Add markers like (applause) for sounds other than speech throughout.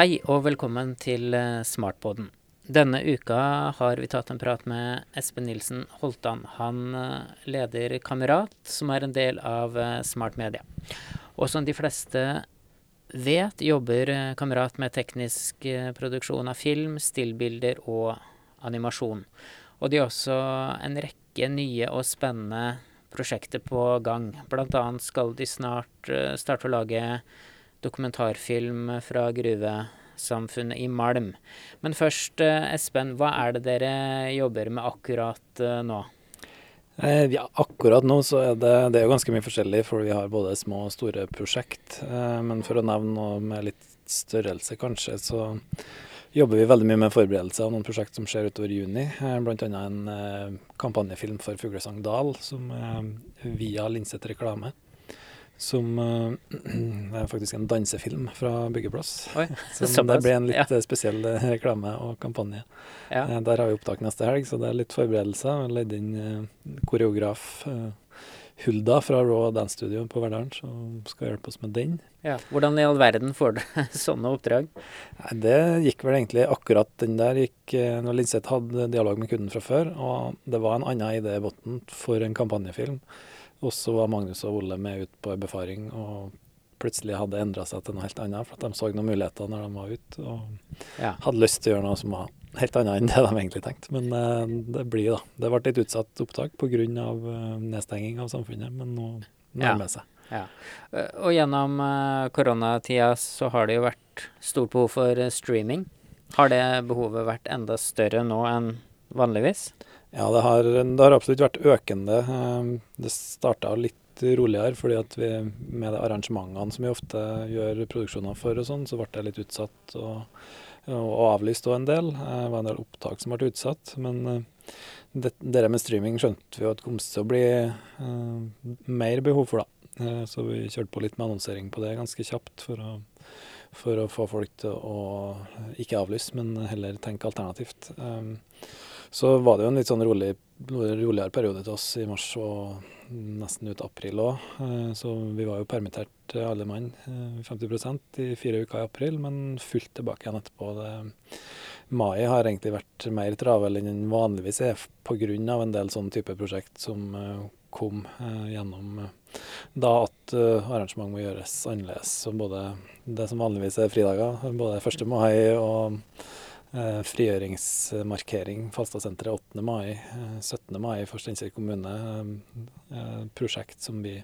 Hei og velkommen til Smartboden. Denne uka har vi tatt en prat med Espen Nilsen Holtan. Han eh, leder Kamerat, som er en del av eh, Smart Media. Og som de fleste vet, jobber Kamerat med teknisk produksjon av film, stillbilder og animasjon. Og de har også en rekke nye og spennende prosjekter på gang. Blant annet skal de snart starte å lage dokumentarfilm fra gruvesamfunnet i Malm. Men først, eh, Espen, hva er det dere jobber med akkurat eh, nå? Eh, ja, akkurat nå så er det, det er jo ganske mye forskjellig, for vi har både små og store prosjekt. Men for å nevne noe med litt størrelse, kanskje, så jobber vi veldig mye med forberedelse av noen prosjekt som skjer utover juni. Bl.a. en kampanjefilm for Fuglesang Dal, som er via Linset Reklame. Som (clears throat) uh, er faktisk en dansefilm fra byggeplass. Oi, så (laughs) det ble en litt ja. Eh, spesiell eh, reklame og kampanje. Ja. Der har vi opptak neste helg, så det er litt forberedelser. Leid inn uh, koreograf Hulda fra Raw Dance Studio på Verdalen, som skal hjelpe oss med den. Ja. Hvordan i all verden får du (laughs) sånne oppdrag? Nei, det gikk vel egentlig akkurat den der. gikk når Linseth hadde dialog med kunden fra før, og det var en annen idé i bunnen for en kampanjefilm. Og så var Magnus og Ole med ut på en befaring og plutselig hadde endra seg til noe helt annet. For at de så noen muligheter når de var ute, og ja. hadde lyst til å gjøre noe som var helt annet enn det de egentlig tenkte. Men eh, det blir da. Det ble et utsatt opptak pga. Uh, nedstenging av samfunnet, men nå nærmer det ja. seg. Ja. Eh, og gjennom uh, koronatida så har det jo vært stort behov for streaming. Har det behovet vært enda større nå enn vanligvis? Ja, det har, det har, absolutt vært økende. Ehm, det starta litt roligere, fordi at vi med de arrangementene som vi ofte gjør produksjoner for og sånn, så ble det litt utsatt og, og avlyst òg en del. Det var en del opptak som ble utsatt. Men eh, det, det med streaming skjønte vi jo at det kom til å bli uh, mer behov for, da. Så vi kjørte på litt med annonsering på det ganske kjapt for å, for å få folk til å ikke avlyse, men heller tenke alternativt. Um, så var det jo en litt sånn rolig, roligere periode til oss i mars og nesten ut april òg. Eh, så vi var jo permittert alle mann, 50 eh, i fire uker i april, men fullt tilbake igjen etterpå. Det, mai har egentlig vært mer travel enn den vanligvis er pga. en del sånne type prosjekt som eh, kom gjennom da at arrangement må gjøres annerledes. Både det som vanligvis er fridager, både 1. mai og Eh, frigjøringsmarkering Falstadsenteret 8. mai, 17. Eh, mai for Steinkjer kommune. Eh, prosjekt som vi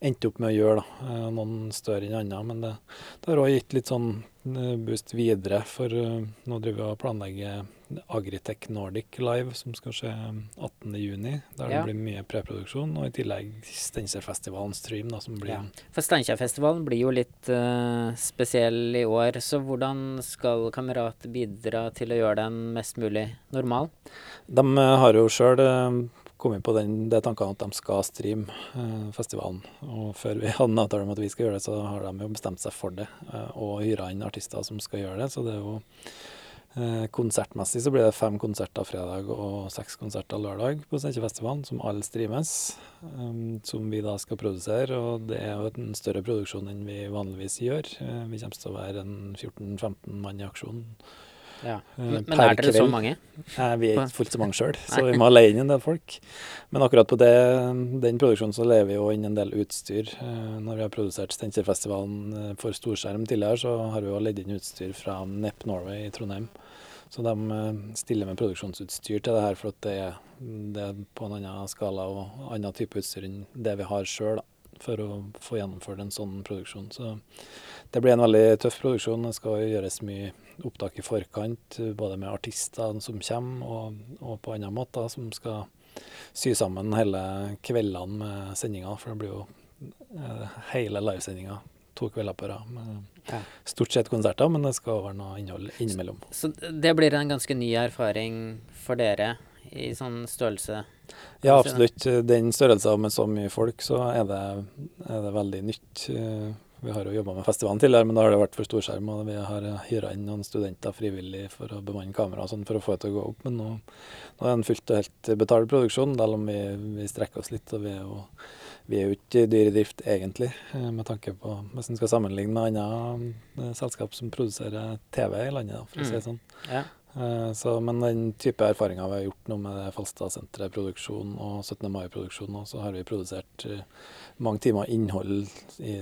endte opp med å gjøre. da, Noen større enn andre. Men det, det har òg gitt litt sånn boost videre, for nå driver vi og planlegger Agritech Nordic Live, som skal skje 18.6. Der ja. det blir mye preproduksjon. Og i tillegg Steinkjerfestivalen Stream, da, som blir ja. For Steinkjerfestivalen blir jo litt uh, spesiell i år. Så hvordan skal Kamerat bidra til å gjøre den mest mulig normal? De har jo sjøl kommet på den, det tankene at de skal streame festivalen. Og før vi (laughs) hadde en avtale om at vi skal gjøre det, så har de jo bestemt seg for det. og hyra inn artister som skal gjøre det. Så det er jo Eh, konsertmessig så blir det fem konserter fredag og seks konserter lørdag på Steinkjerfestivalen, som alle streames. Um, som vi da skal produsere, og det er jo en større produksjon enn vi vanligvis gjør. Uh, vi kommer til å være en 14-15 mann i aksjon. Ja. Uh, men, er dere så mange? Nei, vi er ikke fullt så mange sjøl, så vi må leie inn en del folk. Men akkurat på det, den produksjonen så lever vi jo inn en del utstyr. Uh, når vi har produsert Steinkjerfestivalen for storskjerm tidligere, så har vi jo leid inn utstyr fra Nepp Norway i Trondheim. Så de eh, stiller med produksjonsutstyr til det her, for det er, det, er, på en annen skala og annen type utstyr enn det vi har sjøl for å få gjennomført en sånn produksjon. Så det blir en veldig tøff produksjon. Det skal gjøres mye opptak i forkant, både med artister som kommer, og, og på andre måter, som skal sy sammen hele kveldene med sendinga. For det blir jo eh, hele livesendinga to kvelder på rad. Ja. Stort sett konserter, men det skal være noe innhold innimellom. Så det blir en ganske ny erfaring for dere i sånn størrelse? Ja, absolutt. Den størrelsen med så mye folk, så er det, er det veldig nytt. Vi har jo jobba med festivalen tidligere, men da har det vært for storskjerm. Og vi har hyra inn noen studenter frivillig for å bemanne kamera og sånn for å få det til å gå opp. Men nå, nå er det en fullt og helt betalt produksjon, selv om vi, vi strekker oss litt. Og vi er jo vi er jo ikke dyr i drift egentlig, eh, med tanke på hvis en skal sammenligne med andre selskap som produserer TV i landet, for å si det mm. sånn. Ja. Så, men den type erfaringer vi har gjort nå med Falstad-senteret-produksjon og 17. mai-produksjon, så har vi produsert mange timer innhold i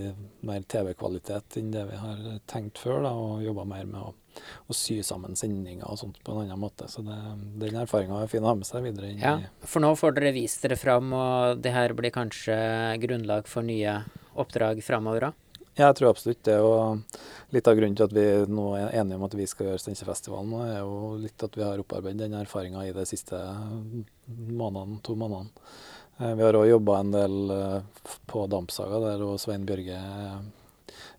mer TV-kvalitet enn det vi har tenkt før, da, og jobba mer med å å sy sammen sendinger og sånt på en annen måte. Så det, den erfaringa er fin å ha med seg videre. inn ja, For nå får dere vist dere fram, og det her blir kanskje grunnlag for nye oppdrag framover òg? Ja, jeg tror absolutt det. Og litt av grunnen til at vi nå er enige om at vi skal gjøre Steinkjerfestivalen, er jo litt at vi har opparbeidet den erfaringa i de siste månedene, to månedene. Eh, vi har òg jobba en del eh, på Dampsaga, der Svein Bjørge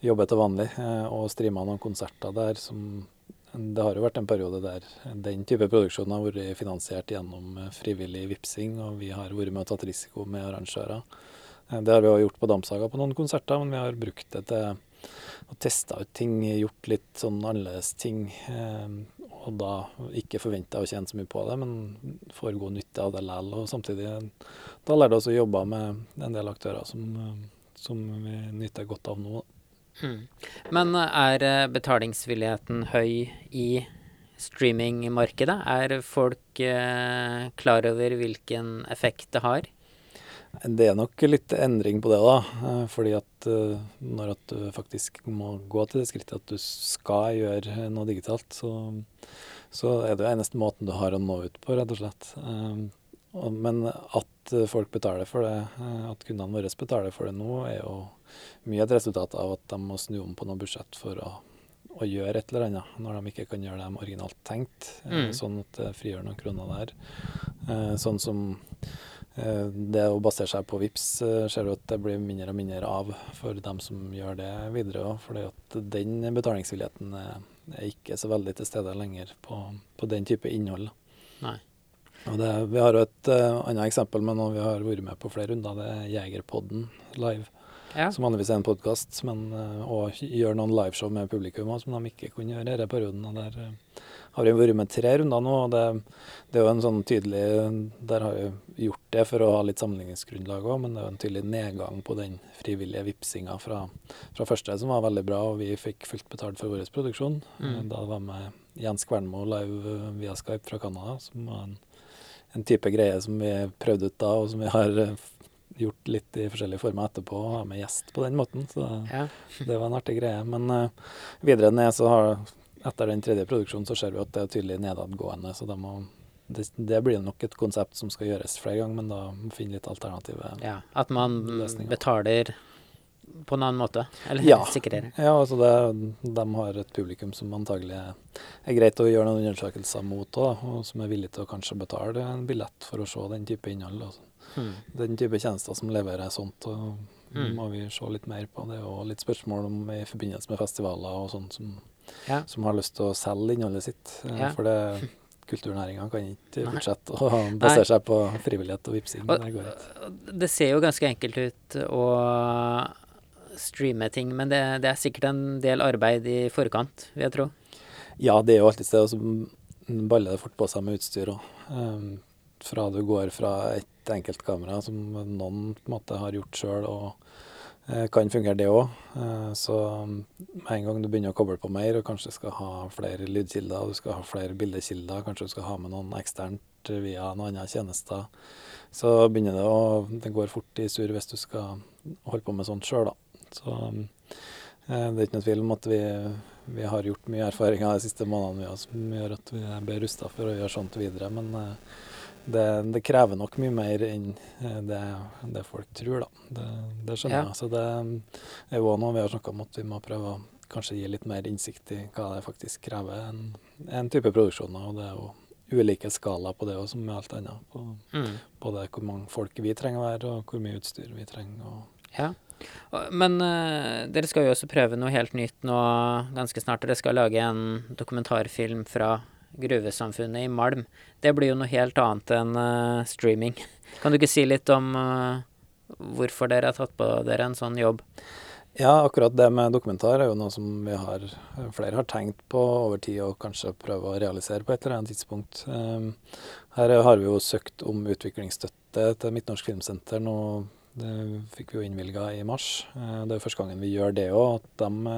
jobber til vanlig eh, og streama noen konserter der som Det har jo vært en periode der den type produksjon har vært finansiert gjennom eh, frivillig vipsing, og vi har vært med og tatt risiko med arrangører. Eh, det har vi jo gjort på Dampsaga på noen konserter, men vi har brukt det til å teste ut ting, gjort litt sånn annerledes ting. Og da ikke forventa å tjene så mye på det, men får god nytte av det likevel. Og samtidig da lærer vi oss å jobbe med en del aktører som, som vi nyter godt av nå. Mm. Men er eh, betalingsvilligheten høy i streamingmarkedet? Er folk eh, klar over hvilken effekt det har? Det er nok litt endring på det, da. Eh, fordi at eh, når at du faktisk må gå til det skrittet at du skal gjøre noe digitalt, så, så er det jo eneste måten du har å nå ut på, rett og slett. Men at folk betaler for det, at kundene våre betaler for det nå, er jo mye et resultat av at de må snu om på noe budsjett for å, å gjøre et eller annet, når de ikke kan gjøre det de originalt tenkt. Eh, mm. Sånn at det frigjør noen kroner der. Eh, sånn som eh, det å basere seg på VIPS ser du at det blir mindre og mindre av for dem som gjør det videre òg. For den betalingsvilligheten er, er, ikke så veldig til stede lenger på, på den type innhold. Nei. Det, vi har jo et uh, annet eksempel med noe vi har vært med på flere runder. Det er Jegerpodden live ja. som vanligvis er en podkast, eh, og gjør noen liveshow med publikum som de ikke kunne gjøre i denne perioden. og Der uh, har vi vært med tre runder nå, og det, det, er jo en sånn tydelig Der har vi gjort det for å ha litt sammenligningsgrunnlag òg, men det er jo en tydelig nedgang på den frivillige vipsinga fra, fra, første, som var veldig bra, og vi fikk fullt betalt for vår produksjon. Mm. Da var med Jens Kvernmo live via Skype fra Canada, som var en, en type greie som vi prøvde ut da, og som vi har gjort litt i forskjellige former etterpå, og ha med gjest på den måten. Så ja. det var en artig greie. Men uh, videre ned så har etter den tredje produksjonen så ser vi at det er tydelig nedadgående. Så det, må, det, det blir nok et konsept som skal gjøres flere ganger, men da må vi finne litt alternative ja, At man løsninger. betaler på en annen måte? Eller ja. sikrere? Ja, altså det, de har et publikum som antagelig er greit å gjøre noen undersøkelser mot, òg, og som er villig til å kanskje betale en billett for å se den type innhold. Altså. Mm. Den type tjenester som leverer sånt, og mm. må vi se litt mer på. Det er jo litt spørsmål om i forbindelse med festivaler og sånt som, ja. som har lyst til å selge innholdet sitt. Eh, ja. For det kulturnæringa kan ikke (laughs) fortsette å basere seg på frivillighet og vipsing. Det, det ser jo ganske enkelt ut å streame ting, men det, det, er sikkert en del arbeid i forkant, vil jeg tro? Ja, det er jo alltid sted, og så baller det fort på seg med utstyr òg. Um, fra du går fra et enkelt kamera som noen på en måte har gjort sjøl, og kan fungere det òg. Eh, så med en gang du begynner å koble på mer og kanskje skal ha flere lydkilder, du skal ha flere bildekilder, kanskje du skal ha med noen eksternt via noen andre tjenester, så begynner det å Det går fort i sur hvis du skal holde på med sånt sjøl, da. Så eh, det er ikke noe tvil om at vi, vi har gjort mye erfaringer de siste månedene som gjør at vi er bedre rusta for å gjøre sånt videre. Men det, det, krever nok mye mer enn eh, det, det folk tror, da. Det, det skjønner ja. jeg. Så det er jo òg noe vi har snakka om at vi må prøve å kanskje gi litt mer innsikt i hva det faktisk krever en, en type produksjoner. Og det er jo ulike skala på det òg, som med alt annet. På, mm. Både hvor mange folk vi trenger å være, og hvor mye utstyr vi trenger. Og, ja. Men uh, dere skal jo også prøve noe helt nytt nå ganske snart. Dere skal lage en dokumentarfilm fra gruvesamfunnet i Malm. Det blir jo noe helt annet enn uh, streaming. (laughs) Kan du ikke si litt om uh, hvorfor dere har tatt på dere en sånn jobb? Ja, akkurat det med dokumentar er jo noe som vi har, flere har tenkt på over tid og kanskje prøve å realisere på et eller annet tidspunkt. Um, her har vi jo søkt om utviklingsstøtte til Midtnorsk Filmsenter nå Det fikk vi jo innvilga i mars. Det er første gangen vi gjør det òg, at de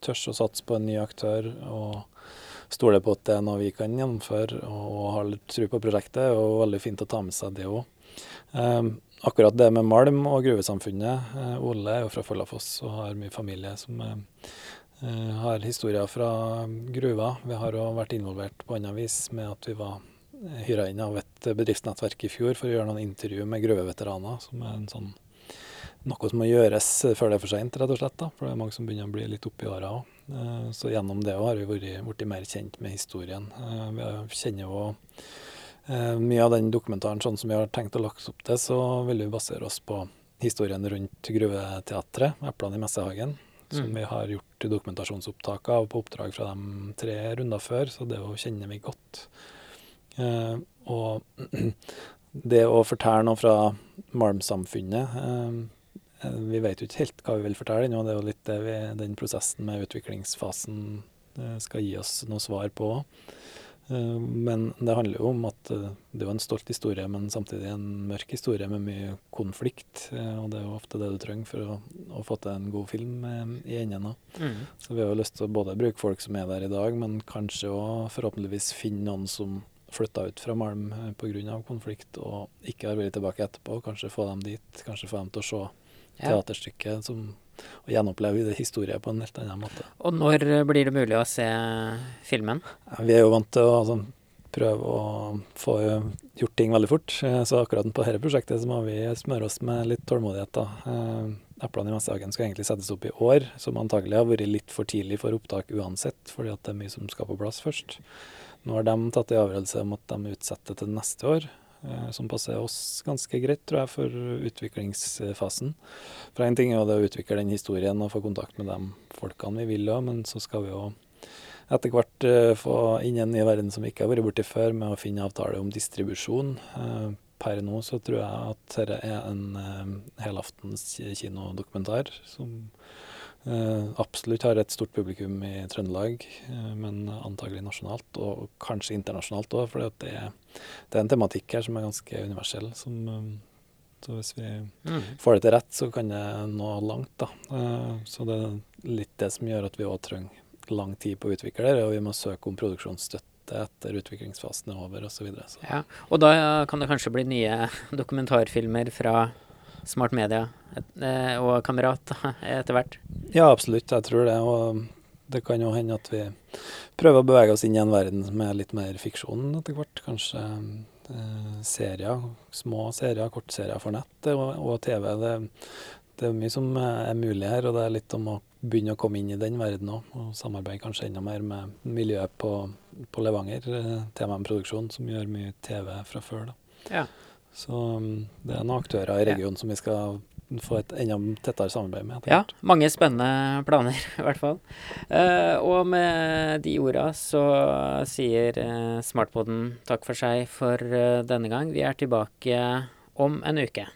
tør å satse på en ny aktør. og stoler på at det er noe vi kan gjennomføre og har litt tro på prosjektet. og Veldig fint å ta med seg det òg. Eh, akkurat det med malm og gruvesamfunnet eh, Ole er jo fra Follafoss og har mye familie som uh, har historier fra gruva. Vi har òg vært involvert på annet vis med at vi var hyra inn av et bedriftsnettverk i fjor for å gjøre noen intervju med gruveveteraner, som er en sånn noe som må gjøres før det er for seint, rett og slett. da, For det er mange som begynner å bli litt oppi åra òg. Eh, så gjennom det har vi blitt mer kjent med historien. Eh, vi kjenner jo eh, mye av den dokumentaren sånn som vi har tenkt å lagt opp til, så vil vi basere oss på historien rundt Gruveteatret, 'Eplene i Messehagen', som mm. vi har gjort dokumentasjonsopptak av på oppdrag fra de tre runder før, så det kjenner vi godt. Og (clears throat) det å fortelle noe fra malmsamfunnet vi vet jo ikke helt hva vi vil fortelle ennå. Det er jo litt det vi, den prosessen med utviklingsfasen eh, skal gi oss noe svar på. Eh, men det handler jo om at det er en stolt historie, men samtidig en mørk historie med mye konflikt. Og det er jo ofte det du trenger for å, å få til en god film i enden. Mm. Så vi har jo lyst til å både bruke folk som er der i dag, men kanskje òg forhåpentligvis finne noen som flytta ut fra Malm pga. konflikt og ikke har vært tilbake etterpå. Kanskje få dem dit, kanskje få dem til å se teaterstykke som, å gjenoppleve historien på en helt annen måte. Og når blir det mulig å se filmen? Vi er jo vant til å altså, prøve å få gjort ting veldig fort, eh, så akkurat på dette prosjektet så må vi smøre oss med litt tålmodighet. da. Eh, Eplene i Messehagen skal egentlig settes opp i år, som antagelig har vært litt for tidlig for opptak uansett, fordi at det er mye som skal på plass først. Nå har de tatt en avgjørelse om at de utsetter til neste år. Eh, som passer oss ganske greit, tror jeg, for utviklingsfasen. For én ting er jo det å utvikle den historien og få kontakt med de folkene vi vil men så skal vi jo etter hvert uh, få inn en ny verden som vi ikke har vært borti før, med å finne avtale om distribusjon. Uh, per nå så tror jeg at dette er en helaftens kinodokumentar som Eh, absolutt har et stort publikum i Trøndelag, eh, men antagelig nasjonalt, og kanskje internasjonalt òg, for det, det, er en tematikk her som er ganske universell. Som, eh, så hvis vi mm. får det til rett, så kan det nå langt. da. Så det er litt det som gjør at vi òg trenger lang tid på å utvikle det, og vi må søke om produksjonsstøtte etter utviklingsfasen er over osv. Ja, og da kan det kanskje bli nye dokumentarfilmer fra Smart Media eh, og Kamerat (laughs) etter hvert? Ja, absolutt. Jeg tror det. Og det kan jo hende at vi prøver å bevege oss inn i en verden med litt mer fiksjon etter hvert. Kanskje eh, serier, små serier, kortserier for nett og, og TV. Det, det, er mye som er mulig her, og det er litt om å begynne å komme inn i den verden òg. Og samarbeide kanskje enda mer med miljøet på, på Levanger, eh, TMM Produksjon, som gjør mye TV fra før. da. Ja. Så um, det er noen aktører i regionen som vi skal få et enda tettere samarbeid med. Ja, mange spennende planer (laughs) i hvert fall. Uh, og med de orda så sier Smartpoden takk for seg for uh, denne gang. Vi er tilbake om en uke.